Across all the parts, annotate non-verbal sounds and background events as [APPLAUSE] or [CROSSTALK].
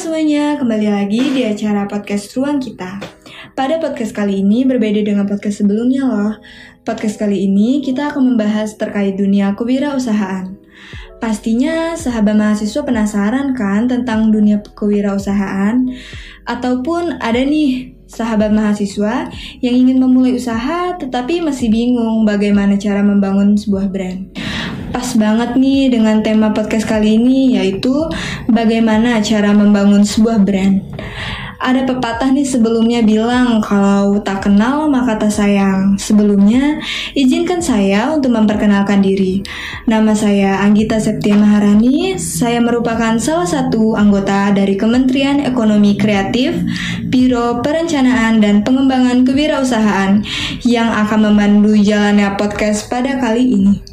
semuanya, kembali lagi di acara podcast Ruang Kita. Pada podcast kali ini berbeda dengan podcast sebelumnya loh. Podcast kali ini kita akan membahas terkait dunia kewirausahaan. Pastinya sahabat mahasiswa penasaran kan tentang dunia kewirausahaan? Ataupun ada nih sahabat mahasiswa yang ingin memulai usaha tetapi masih bingung bagaimana cara membangun sebuah brand. Pas banget nih dengan tema podcast kali ini yaitu bagaimana cara membangun sebuah brand. Ada pepatah nih sebelumnya bilang kalau tak kenal maka tak sayang. Sebelumnya, izinkan saya untuk memperkenalkan diri. Nama saya Anggita Septia Maharani. Saya merupakan salah satu anggota dari Kementerian Ekonomi Kreatif, Biro Perencanaan dan Pengembangan Kewirausahaan yang akan memandu jalannya podcast pada kali ini.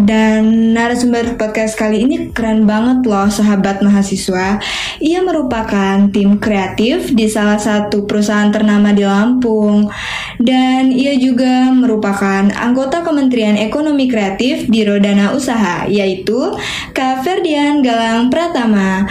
Dan narasumber podcast kali ini keren banget loh sahabat mahasiswa. Ia merupakan tim kreatif di salah satu perusahaan ternama di Lampung. Dan ia juga merupakan anggota Kementerian Ekonomi Kreatif Biro Dana Usaha, yaitu Kak Ferdian Galang Pratama.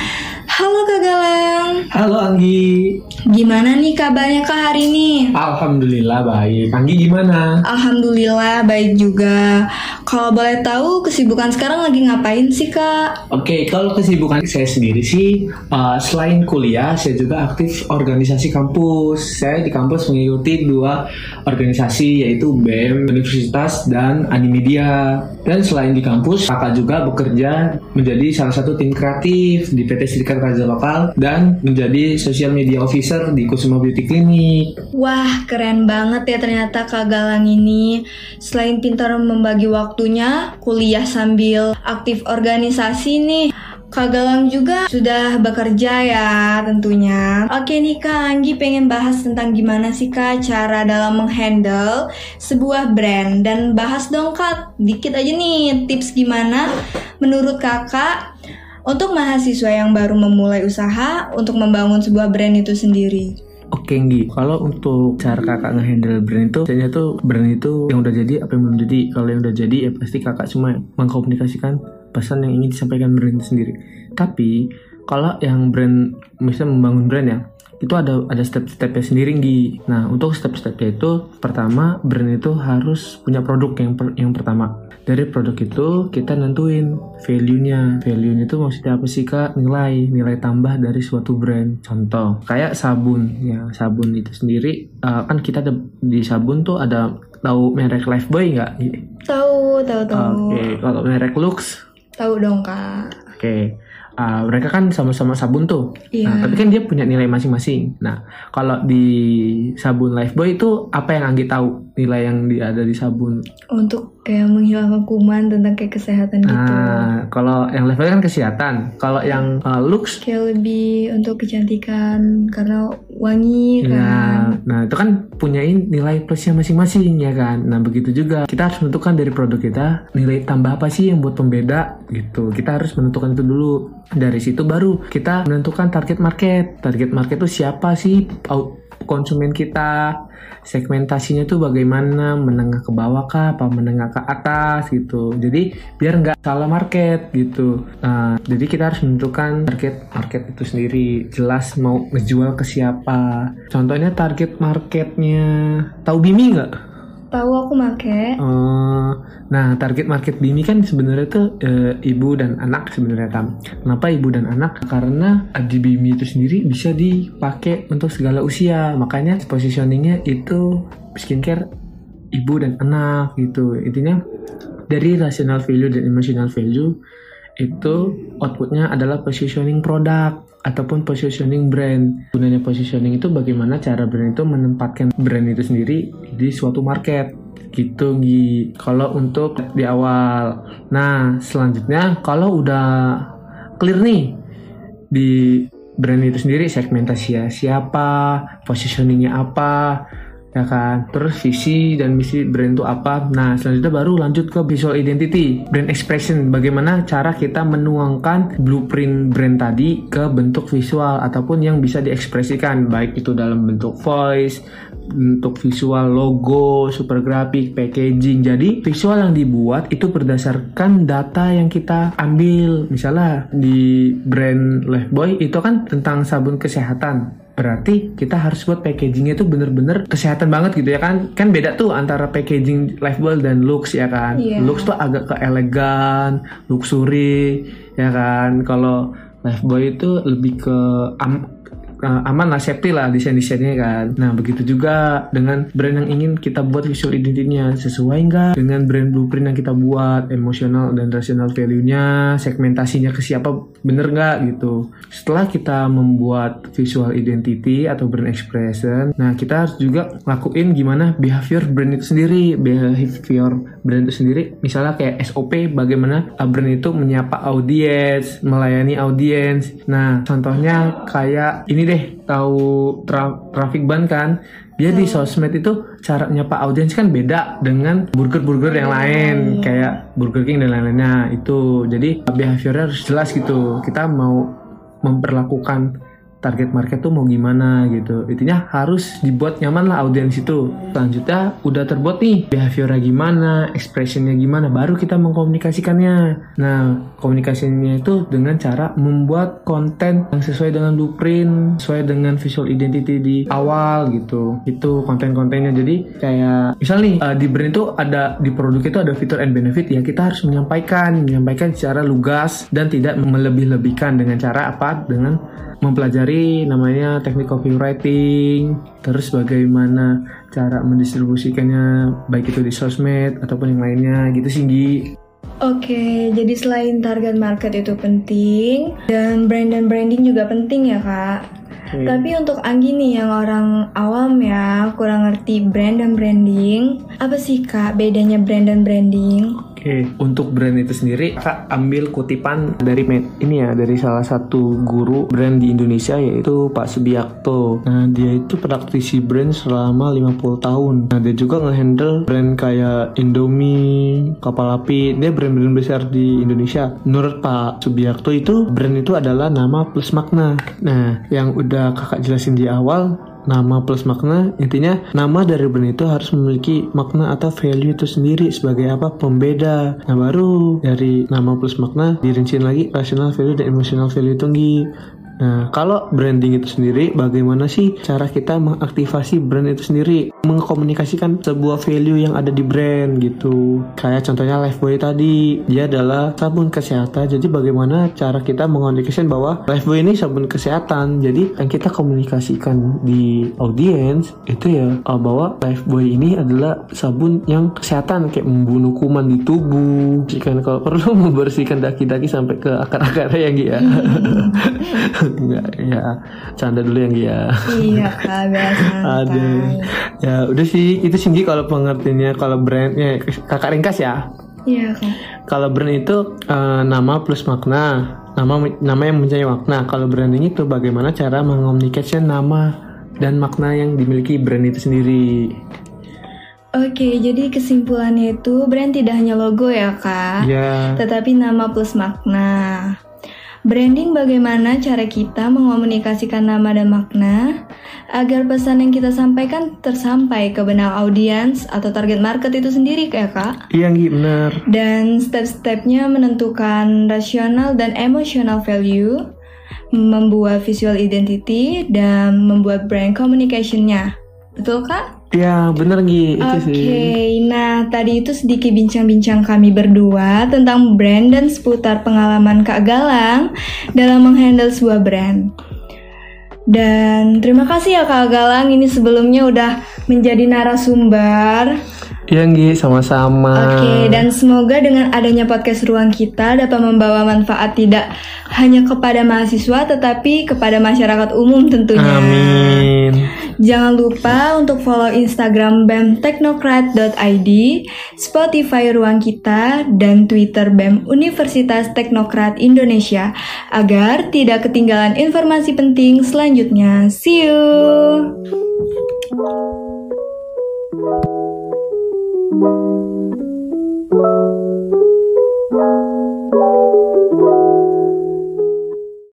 Halo Kak Galang. Halo Anggi. Gimana nih kabarnya Kak hari ini? Alhamdulillah baik. Anggi gimana? Alhamdulillah baik juga. Kalau boleh tahu kesibukan sekarang lagi ngapain sih Kak? Oke, kalau kesibukan saya sendiri sih uh, selain kuliah saya juga aktif organisasi kampus. Saya di kampus mengikuti dua organisasi yaitu BEM Universitas dan Animedia. Dan selain di kampus, kakak juga bekerja menjadi salah satu tim kreatif di PT Serikat Raja Lokal dan menjadi social media officer di Kusuma Beauty Clinic. Wah, keren banget ya ternyata Kak Galang ini. Selain pintar membagi waktunya, kuliah sambil aktif organisasi nih. Kak Galang juga sudah bekerja ya tentunya. Oke nih Kak Anggi pengen bahas tentang gimana sih Kak cara dalam menghandle sebuah brand dan bahas dong Kak dikit aja nih tips gimana menurut Kakak untuk mahasiswa yang baru memulai usaha untuk membangun sebuah brand itu sendiri. Oke Nggi, kalau untuk cara kakak ngehandle brand itu, biasanya tuh brand itu yang udah jadi apa yang belum jadi. Kalau yang udah jadi ya pasti kakak cuma mengkomunikasikan pesan yang ingin disampaikan brand itu sendiri. Tapi kalau yang brand misalnya membangun brand ya, itu ada ada step-stepnya sendiri Nggi. Nah untuk step-stepnya itu pertama brand itu harus punya produk yang per, yang pertama. Dari produk itu kita nentuin value-nya. Value-nya itu maksudnya apa sih kak? Nilai, nilai tambah dari suatu brand. Contoh kayak sabun ya sabun itu sendiri uh, kan kita ada di sabun tuh ada tahu merek Lifebuoy nggak? Tahu, tahu, tahu. Oke, okay. kalau merek Lux Tahu dong kak. Oke, okay. Uh, mereka kan sama-sama sabun tuh. Iya. Nah, tapi kan dia punya nilai masing-masing. Nah, kalau di sabun Lifebuoy itu apa yang Anggi tahu nilai yang ada di sabun? Untuk kayak menghilangkan kuman tentang kayak kesehatan gitu. Nah, kalau yang Lifebuoy kan kesehatan. Kalau yang uh, Lux Kayak lebih untuk kecantikan karena wangi Ya, kan. nah itu kan punyain nilai plusnya masing-masing ya kan. Nah begitu juga kita harus menentukan dari produk kita nilai tambah apa sih yang buat pembeda gitu. Kita harus menentukan itu dulu. Dari situ baru kita menentukan target market. Target market itu siapa sih konsumen kita? Segmentasinya tuh bagaimana? Menengah ke bawah kah? Apa menengah ke atas gitu. Jadi biar nggak salah market gitu. Nah, jadi kita harus menentukan target market itu sendiri. Jelas mau ngejual ke siapa. Contohnya target marketnya. Tahu Bimi nggak? Tahu aku make. Eh, nah, target market Bimi kan sebenarnya tuh eh, ibu dan anak sebenarnya tam. Kenapa ibu dan anak? Karena di Bimi itu sendiri bisa dipakai untuk segala usia. Makanya positioningnya itu skincare ibu dan anak gitu. Intinya dari rational value dan emotional value itu outputnya adalah positioning produk ataupun positioning brand. Gunanya positioning itu bagaimana cara brand itu menempatkan brand itu sendiri di suatu market gitu Gi. Kalau untuk di awal. Nah, selanjutnya kalau udah clear nih di brand itu sendiri segmentasi siapa, positioningnya apa. Ya kan? Terus visi dan misi brand itu apa? Nah selanjutnya baru lanjut ke visual identity brand expression. Bagaimana cara kita menuangkan blueprint brand tadi ke bentuk visual ataupun yang bisa diekspresikan. Baik itu dalam bentuk voice bentuk visual logo, super grafik, packaging. Jadi visual yang dibuat itu berdasarkan data yang kita ambil. Misalnya di brand Lifebuoy itu kan tentang sabun kesehatan berarti kita harus buat packagingnya itu bener-bener kesehatan banget gitu ya kan? Kan beda tuh antara packaging Lifebuoy dan Lux ya kan? Yeah. Lux tuh agak ke elegan luxury ya kan? Kalau Lifebuoy itu lebih ke uh, aman lah safety lah desain-desainnya kan. Nah begitu juga dengan brand yang ingin kita buat visual identity-nya sesuai nggak dengan brand blueprint yang kita buat emosional dan rational value-nya segmentasinya ke siapa bener nggak gitu. Setelah kita membuat visual identity atau brand expression, nah kita harus juga lakuin gimana behavior brand itu sendiri, behavior brand itu sendiri. Misalnya kayak SOP bagaimana brand itu menyapa audiens, melayani audiens. Nah contohnya kayak ini deh tahu tra traffic ban kan dia di hmm. sosmed itu cara nyapa audiens kan beda dengan burger-burger yang lain hmm. kayak Burger King dan lain-lainnya itu jadi behaviornya harus jelas gitu kita mau memperlakukan target market tuh mau gimana gitu. Intinya harus dibuat nyaman lah audiens itu. Selanjutnya udah terbuat nih behaviornya gimana expressionnya gimana baru kita mengkomunikasikannya. Nah komunikasinya itu dengan cara membuat konten yang sesuai dengan blueprint sesuai dengan visual identity di awal gitu. Itu konten-kontennya. Jadi kayak misal nih uh, di brand itu ada di produk itu ada fitur and benefit. Ya kita harus menyampaikan. Menyampaikan secara lugas dan tidak melebih-lebihkan dengan cara apa? Dengan mempelajari namanya teknik copywriting, terus bagaimana cara mendistribusikannya baik itu di sosmed ataupun yang lainnya gitu sih Gi. Oke, jadi selain target market itu penting dan brand dan branding juga penting ya kak. Okay. Tapi untuk Anggi nih yang orang awam ya kurang ngerti brand dan branding, apa sih kak bedanya brand dan branding? Oke, untuk brand itu sendiri, Kak ambil kutipan dari ini ya, dari salah satu guru brand di Indonesia yaitu Pak Subiakto. Nah, dia itu praktisi brand selama 50 tahun. Nah, dia juga ngehandle brand kayak Indomie, Kapal Api, dia brand-brand besar di Indonesia. Menurut Pak Subiakto itu brand itu adalah nama plus makna. Nah, yang udah kakak jelasin di awal, nama plus makna. Intinya nama dari brand itu harus memiliki makna atau value itu sendiri sebagai apa? Pembeda. Nah baru dari nama plus makna dirinciin lagi rational value dan emotional value tinggi Nah, kalau branding itu sendiri, bagaimana sih cara kita mengaktifasi brand itu sendiri, mengkomunikasikan sebuah value yang ada di brand gitu. Kayak contohnya Lifebuoy tadi, dia adalah sabun kesehatan. Jadi bagaimana cara kita mengomunikasikan bahwa Lifebuoy ini sabun kesehatan. Jadi yang kita komunikasikan di audiens itu ya uh, bahwa Lifebuoy ini adalah sabun yang kesehatan kayak membunuh kuman di tubuh. Jika kalau perlu [LAUGHS] membersihkan daki-daki sampai ke akar-akarnya yang ya. [LAUGHS] Enggak, ya canda dulu yang ya. Iya kak, biasa. [LAUGHS] Ada. Ya udah sih itu sih kalau pengertiannya kalau brandnya kakak ringkas ya. Iya kak. Kalau brand itu uh, nama plus makna, nama nama yang mempunyai makna. Kalau branding itu bagaimana cara mengomunikasikan nama dan makna yang dimiliki brand itu sendiri. Oke, jadi kesimpulannya itu brand tidak hanya logo ya kak, yeah. tetapi nama plus makna. Branding bagaimana cara kita mengomunikasikan nama dan makna agar pesan yang kita sampaikan tersampai ke benak audiens atau target market itu sendiri ya kak? Iya benar. Dan step-stepnya menentukan rasional dan emotional value, membuat visual identity, dan membuat brand communicationnya. Betul kak? Ya bener Gi, itu okay. Oke, nah tadi itu sedikit bincang-bincang kami berdua tentang brand dan seputar pengalaman Kak Galang dalam menghandle sebuah brand. Dan terima kasih ya Kak Galang, ini sebelumnya udah menjadi narasumber. Iya Nggi, sama-sama. Oke, dan semoga dengan adanya podcast ruang kita dapat membawa manfaat tidak hanya kepada mahasiswa tetapi kepada masyarakat umum tentunya. Amin. Jangan lupa untuk follow Instagram BEM Teknokrat.id, Spotify Ruang Kita, dan Twitter BEM Universitas Teknokrat Indonesia agar tidak ketinggalan informasi penting selanjutnya. See you! Thank you.